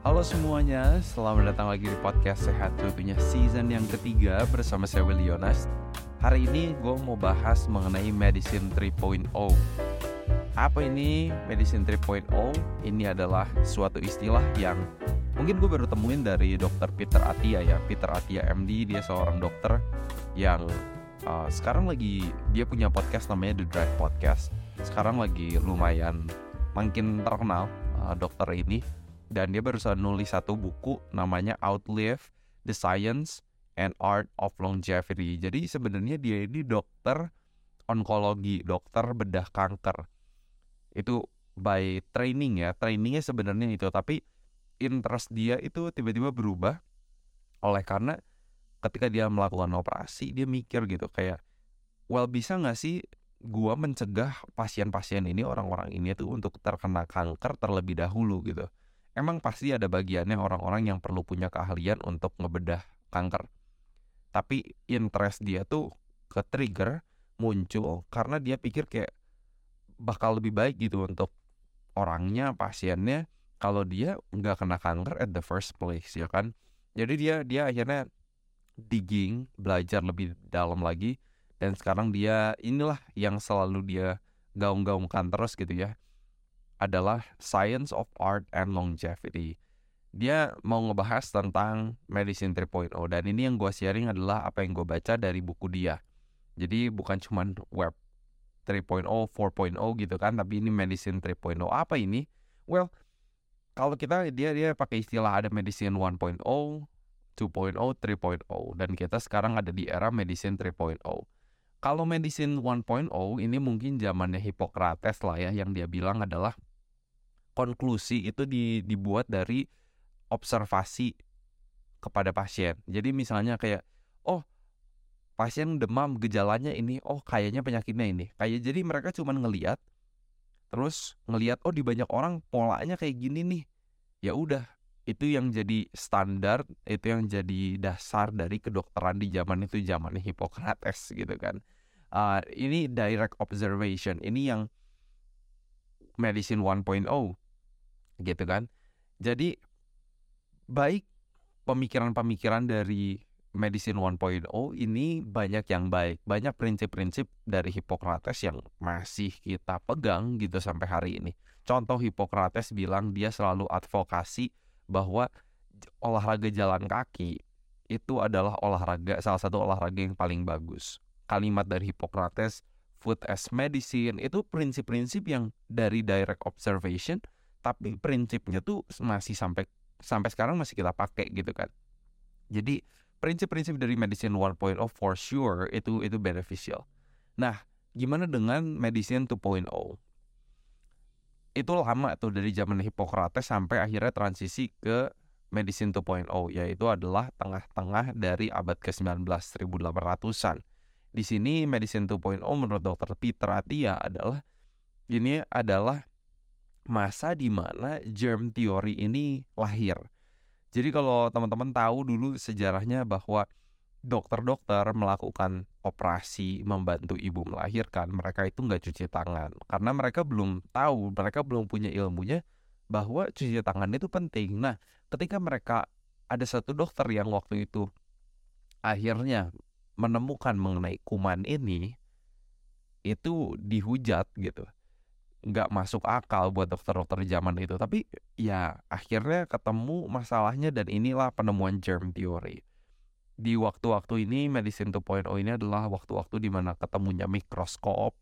Halo semuanya, selamat datang lagi di podcast Sehat tentunya season yang ketiga bersama saya Willy Yonas. Hari ini gue mau bahas mengenai Medicine 3.0. Apa ini Medicine 3.0? Ini adalah suatu istilah yang mungkin gue baru temuin dari dokter Peter Atia ya. Peter Atia MD, dia seorang dokter yang uh, sekarang lagi dia punya podcast namanya The Drive Podcast. Sekarang lagi lumayan makin terkenal uh, dokter ini dan dia barusan nulis satu buku namanya Outlive the Science and Art of Longevity. Jadi sebenarnya dia ini dokter onkologi, dokter bedah kanker. Itu by training ya, trainingnya sebenarnya itu, tapi interest dia itu tiba-tiba berubah oleh karena ketika dia melakukan operasi dia mikir gitu kayak, well bisa nggak sih gua mencegah pasien-pasien ini orang-orang ini tuh untuk terkena kanker terlebih dahulu gitu emang pasti ada bagiannya orang-orang yang perlu punya keahlian untuk ngebedah kanker. Tapi interest dia tuh ke trigger muncul karena dia pikir kayak bakal lebih baik gitu untuk orangnya, pasiennya kalau dia nggak kena kanker at the first place ya kan. Jadi dia dia akhirnya digging, belajar lebih dalam lagi dan sekarang dia inilah yang selalu dia gaung-gaungkan terus gitu ya adalah Science of Art and Longevity. Dia mau ngebahas tentang Medicine 3.0 dan ini yang gue sharing adalah apa yang gue baca dari buku dia. Jadi bukan cuma web 3.0, 4.0 gitu kan, tapi ini Medicine 3.0. Apa ini? Well, kalau kita dia dia pakai istilah ada Medicine 1.0, 2.0, 3.0 dan kita sekarang ada di era Medicine 3.0. Kalau Medicine 1.0 ini mungkin zamannya Hippocrates lah ya yang dia bilang adalah konklusi itu di, dibuat dari observasi kepada pasien. Jadi misalnya kayak oh pasien demam gejalanya ini, oh kayaknya penyakitnya ini. Kayak jadi mereka cuma ngeliat terus ngeliat oh di banyak orang polanya kayak gini nih. Ya udah, itu yang jadi standar, itu yang jadi dasar dari kedokteran di zaman itu zaman Hippocrates gitu kan. Uh, ini direct observation, ini yang medicine 1.0 gitu kan. Jadi baik pemikiran-pemikiran dari medicine 1.0 ini banyak yang baik, banyak prinsip-prinsip dari Hippocrates yang masih kita pegang gitu sampai hari ini. Contoh Hippocrates bilang dia selalu advokasi bahwa olahraga jalan kaki itu adalah olahraga salah satu olahraga yang paling bagus. Kalimat dari Hippocrates food as medicine itu prinsip-prinsip yang dari direct observation tapi prinsipnya tuh masih sampai sampai sekarang masih kita pakai gitu kan. Jadi prinsip-prinsip dari medicine 1.0 for sure itu itu beneficial. Nah, gimana dengan medicine 2.0? Itu lama tuh dari zaman Hippocrates sampai akhirnya transisi ke medicine 2.0 yaitu adalah tengah-tengah dari abad ke-19 1800-an. Di sini medicine 2.0 menurut dokter Peter Atia adalah ini adalah masa di mana germ theory ini lahir. Jadi kalau teman-teman tahu dulu sejarahnya bahwa dokter-dokter melakukan operasi membantu ibu melahirkan, mereka itu nggak cuci tangan karena mereka belum tahu, mereka belum punya ilmunya bahwa cuci tangan itu penting. Nah, ketika mereka ada satu dokter yang waktu itu akhirnya menemukan mengenai kuman ini, itu dihujat gitu. Nggak masuk akal buat dokter-dokter zaman itu. Tapi ya akhirnya ketemu masalahnya dan inilah penemuan germ theory. Di waktu-waktu ini medicine 2.0 ini adalah waktu-waktu di mana ketemunya mikroskop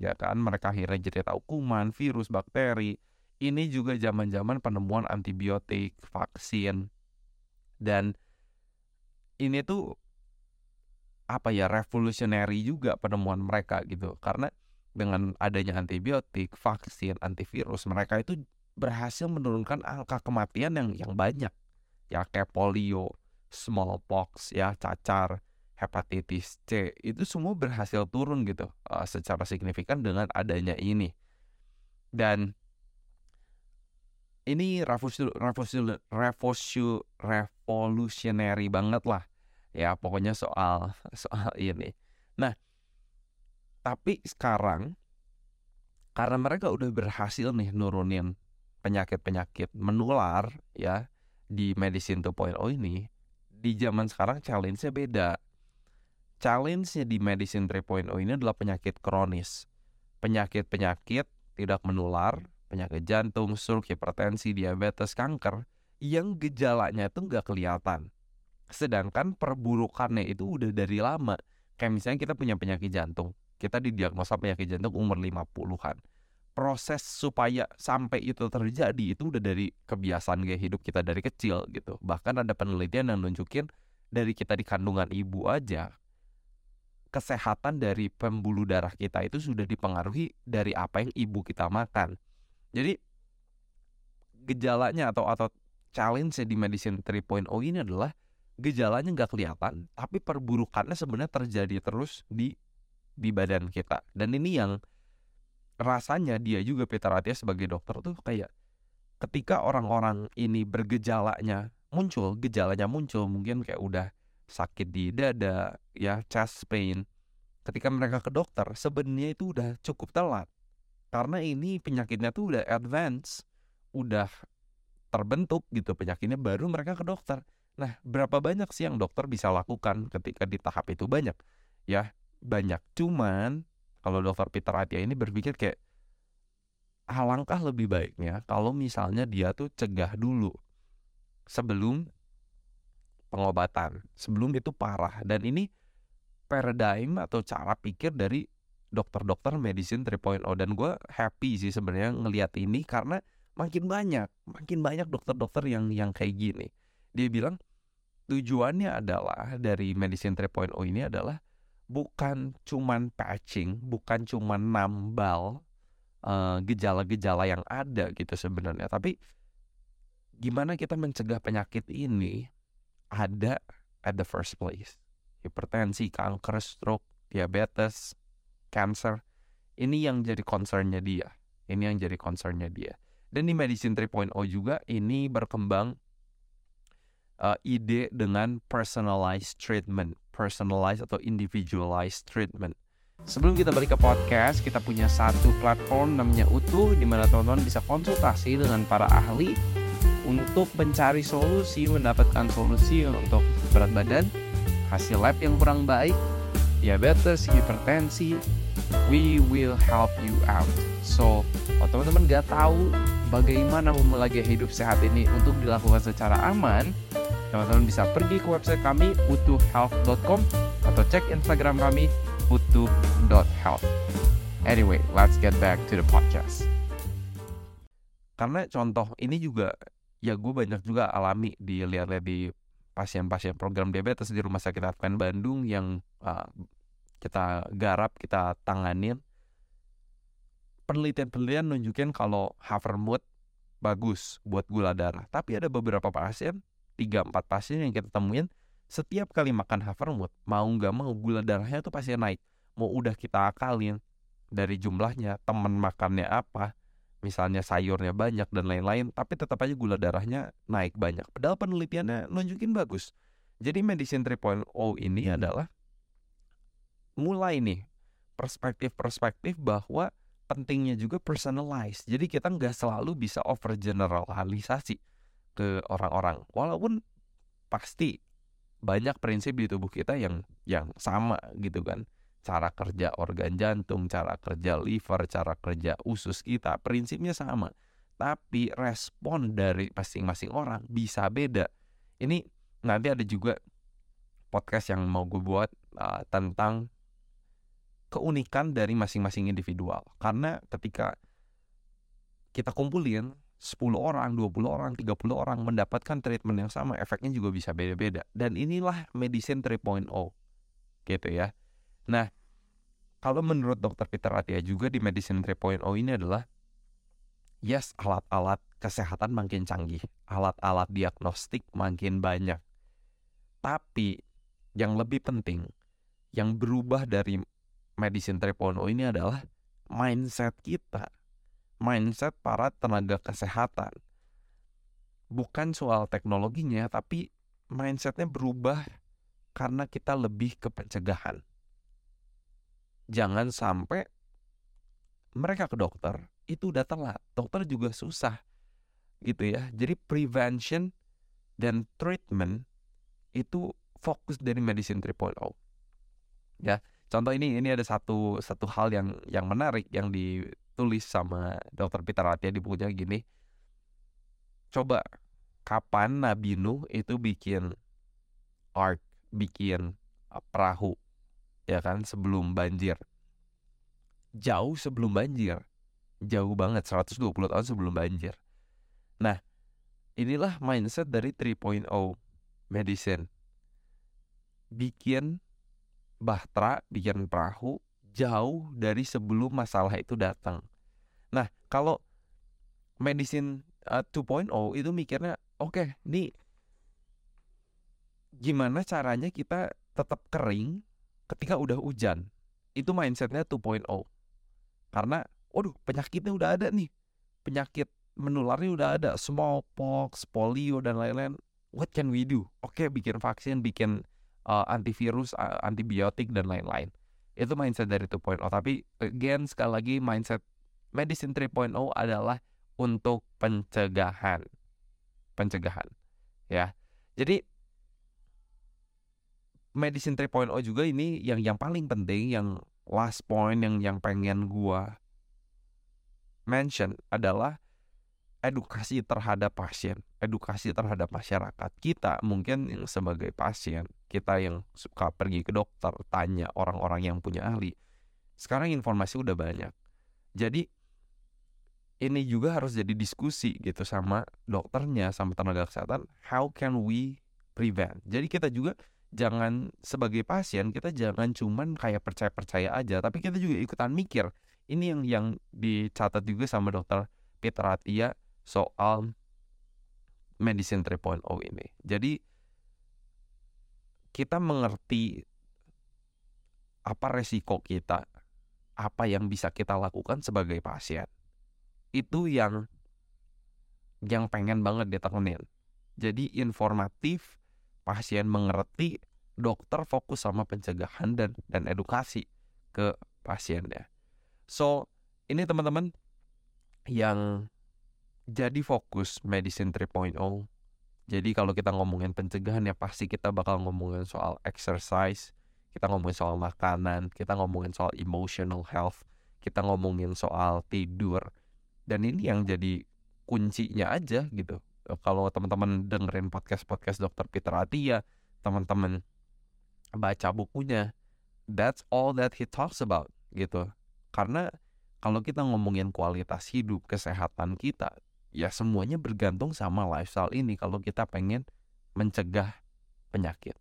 ya kan? Mereka akhirnya jadi tahu kuman virus bakteri. Ini juga zaman-zaman penemuan antibiotik vaksin. Dan ini tuh apa ya revolutionary juga penemuan mereka gitu karena dengan adanya antibiotik, vaksin, antivirus, mereka itu berhasil menurunkan angka kematian yang yang banyak. Ya kayak polio, smallpox, ya cacar, hepatitis C, itu semua berhasil turun gitu uh, secara signifikan dengan adanya ini. Dan ini revolusi, revolutionary banget lah ya pokoknya soal soal ini. Nah, tapi sekarang karena mereka udah berhasil nih nurunin penyakit-penyakit menular ya di medicine 2.0 ini di zaman sekarang challenge-nya beda. Challenge-nya di medicine 3.0 ini adalah penyakit kronis. Penyakit-penyakit tidak menular, penyakit jantung, stroke, hipertensi, diabetes, kanker yang gejalanya itu nggak kelihatan. Sedangkan perburukannya itu udah dari lama. Kayak misalnya kita punya penyakit jantung, kita didiagnosa penyakit jantung umur 50-an proses supaya sampai itu terjadi itu udah dari kebiasaan gaya hidup kita dari kecil gitu. Bahkan ada penelitian yang nunjukin dari kita di kandungan ibu aja kesehatan dari pembuluh darah kita itu sudah dipengaruhi dari apa yang ibu kita makan. Jadi gejalanya atau atau challenge di medicine 3.0 ini adalah gejalanya nggak kelihatan, tapi perburukannya sebenarnya terjadi terus di di badan kita. Dan ini yang rasanya dia juga Peter Atia sebagai dokter tuh kayak ketika orang-orang ini bergejalanya muncul, gejalanya muncul mungkin kayak udah sakit di dada, ya chest pain. Ketika mereka ke dokter, sebenarnya itu udah cukup telat. Karena ini penyakitnya tuh udah advance, udah terbentuk gitu penyakitnya baru mereka ke dokter. Nah, berapa banyak sih yang dokter bisa lakukan ketika di tahap itu banyak? Ya, banyak. Cuman kalau dokter Peter Atia ini berpikir kayak alangkah lebih baiknya kalau misalnya dia tuh cegah dulu sebelum pengobatan, sebelum itu parah. Dan ini paradigm atau cara pikir dari dokter-dokter medicine 3.0 dan gue happy sih sebenarnya ngelihat ini karena makin banyak, makin banyak dokter-dokter yang yang kayak gini. Dia bilang tujuannya adalah dari medicine 3.0 ini adalah bukan cuman patching, bukan cuman nambal eh, gejala-gejala yang ada gitu sebenarnya, tapi gimana kita mencegah penyakit ini ada at the first place. Hipertensi, kanker, stroke, diabetes, cancer. Ini yang jadi concernnya dia. Ini yang jadi concernnya dia. Dan di Medicine 3.0 juga ini berkembang uh, ide dengan personalized treatment, personalized atau individualized treatment. Sebelum kita balik ke podcast, kita punya satu platform namanya Utuh di mana teman-teman bisa konsultasi dengan para ahli untuk mencari solusi, mendapatkan solusi untuk berat badan, hasil lab yang kurang baik, diabetes, hipertensi, we will help you out. So, kalau teman-teman gak tahu bagaimana memulai hidup sehat ini untuk dilakukan secara aman, teman-teman bisa pergi ke website kami utuhhealth.com atau cek Instagram kami utuh.health. Anyway, let's get back to the podcast. Karena contoh ini juga ya gue banyak juga alami di lihat-lihat di pasien-pasien program diabetes di Rumah Sakit Advent Bandung yang uh, kita garap, kita tanganin. Penelitian-penelitian nunjukin kalau Havermut bagus buat gula darah. Tapi ada beberapa pasien tiga empat pasien yang kita temuin setiap kali makan Havermut mau nggak mau gula darahnya tuh pasti naik. Mau udah kita akalin dari jumlahnya temen makannya apa misalnya sayurnya banyak dan lain-lain tapi tetap aja gula darahnya naik banyak. Padahal penelitiannya nunjukin bagus. Jadi medicine 3.0 ini adalah mulai nih perspektif-perspektif bahwa pentingnya juga personalized. Jadi kita nggak selalu bisa overgeneralisasi ke orang-orang. Walaupun pasti banyak prinsip di tubuh kita yang yang sama gitu kan. Cara kerja organ jantung cara kerja liver cara kerja usus kita prinsipnya sama. Tapi respon dari masing-masing orang bisa beda. Ini nanti ada juga podcast yang mau gue buat uh, tentang keunikan dari masing-masing individual. Karena ketika kita kumpulin 10 orang, 20 orang, 30 orang mendapatkan treatment yang sama, efeknya juga bisa beda-beda. Dan inilah medicine 3.0. Gitu ya. Nah, kalau menurut dokter Peter Atia juga di medicine 3.0 ini adalah yes, alat-alat kesehatan makin canggih, alat-alat diagnostik makin banyak. Tapi yang lebih penting, yang berubah dari medicine 3.0 ini adalah mindset kita mindset para tenaga kesehatan. Bukan soal teknologinya, tapi mindsetnya berubah karena kita lebih ke pencegahan. Jangan sampai mereka ke dokter itu udah telat. Dokter juga susah gitu ya. Jadi prevention dan treatment itu fokus dari medicine 3.0 ya contoh ini ini ada satu satu hal yang yang menarik yang ditulis sama dokter Peter Atia di bukunya gini coba kapan Nabi Nuh itu bikin ark bikin uh, perahu ya kan sebelum banjir? Jauh sebelum banjir jauh banget 120 tahun sebelum banjir. Nah inilah mindset dari 3.0 medicine. Bikin bahtera bikin perahu jauh dari sebelum masalah itu datang. Nah kalau medicine uh, 2.0 itu mikirnya oke okay, nih gimana caranya kita tetap kering ketika udah hujan? Itu mindsetnya 2.0 karena waduh penyakitnya udah ada nih. Penyakit menularnya udah ada. Smallpox polio dan lain-lain. What can we do? Oke okay, bikin vaksin bikin uh, antivirus uh, antibiotik dan lain-lain itu mindset dari 2.0 tapi again sekali lagi mindset medicine 3.0 adalah untuk pencegahan. Pencegahan ya. Jadi medicine 3.0 juga ini yang yang paling penting yang last point yang yang pengen gua mention adalah edukasi terhadap pasien, edukasi terhadap masyarakat. Kita mungkin yang sebagai pasien, kita yang suka pergi ke dokter, tanya orang-orang yang punya ahli. Sekarang informasi udah banyak. Jadi ini juga harus jadi diskusi gitu sama dokternya, sama tenaga kesehatan. How can we prevent? Jadi kita juga jangan sebagai pasien kita jangan cuman kayak percaya-percaya aja tapi kita juga ikutan mikir ini yang yang dicatat juga sama dokter Peter Atia soal medicine 3.0 ini. Jadi kita mengerti apa resiko kita apa yang bisa kita lakukan sebagai pasien. Itu yang yang pengen banget ditekenin jadi informatif pasien mengerti, dokter fokus sama pencegahan dan dan edukasi ke pasiennya. So, ini teman-teman yang jadi fokus medicine 3.0. Jadi kalau kita ngomongin pencegahan ya pasti kita bakal ngomongin soal exercise, kita ngomongin soal makanan, kita ngomongin soal emotional health, kita ngomongin soal tidur. Dan ini yang jadi kuncinya aja gitu kalau teman-teman dengerin podcast-podcast dokter Peter Atia, teman-teman baca bukunya, that's all that he talks about gitu. Karena kalau kita ngomongin kualitas hidup, kesehatan kita, ya semuanya bergantung sama lifestyle ini kalau kita pengen mencegah penyakit.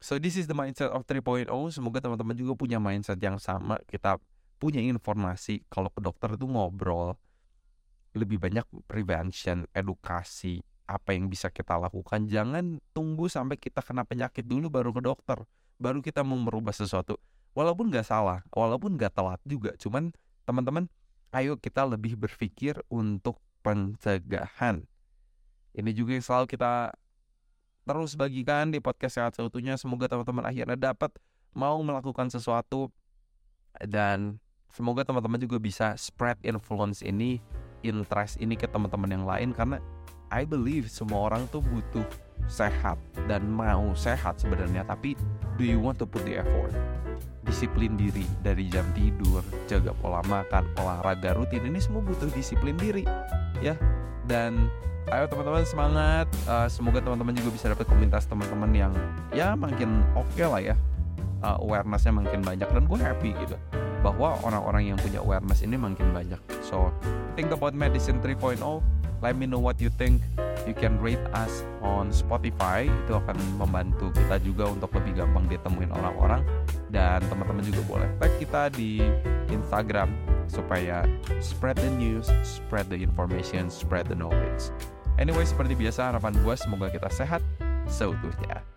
So this is the mindset of 3.0. Semoga teman-teman juga punya mindset yang sama. Kita punya informasi kalau ke dokter itu ngobrol, lebih banyak prevention, edukasi, apa yang bisa kita lakukan. Jangan tunggu sampai kita kena penyakit dulu baru ke dokter, baru kita mau merubah sesuatu. Walaupun nggak salah, walaupun nggak telat juga, cuman teman-teman, ayo kita lebih berpikir untuk pencegahan. Ini juga yang selalu kita terus bagikan di podcast sehat seutuhnya. Semoga teman-teman akhirnya dapat mau melakukan sesuatu dan semoga teman-teman juga bisa spread influence ini interest ini ke teman-teman yang lain karena I believe semua orang tuh butuh sehat dan mau sehat sebenarnya tapi do you want to put the effort disiplin diri. Dari jam tidur jaga pola makan olahraga rutin ini semua butuh disiplin diri ya. Dan ayo teman-teman semangat. Uh, semoga teman-teman juga bisa dapat komunitas teman-teman yang ya makin oke okay lah ya. Uh, awarenessnya makin banyak. Dan gue happy gitu bahwa orang-orang yang punya awareness ini makin banyak. So think about Medicine 3.0 let me know what you think you can rate us on Spotify itu akan membantu kita juga untuk lebih gampang ditemuin orang-orang dan teman-teman juga boleh tag kita di Instagram supaya spread the news, spread the information, spread the knowledge. Anyway, seperti biasa harapan gue semoga kita sehat seutuhnya.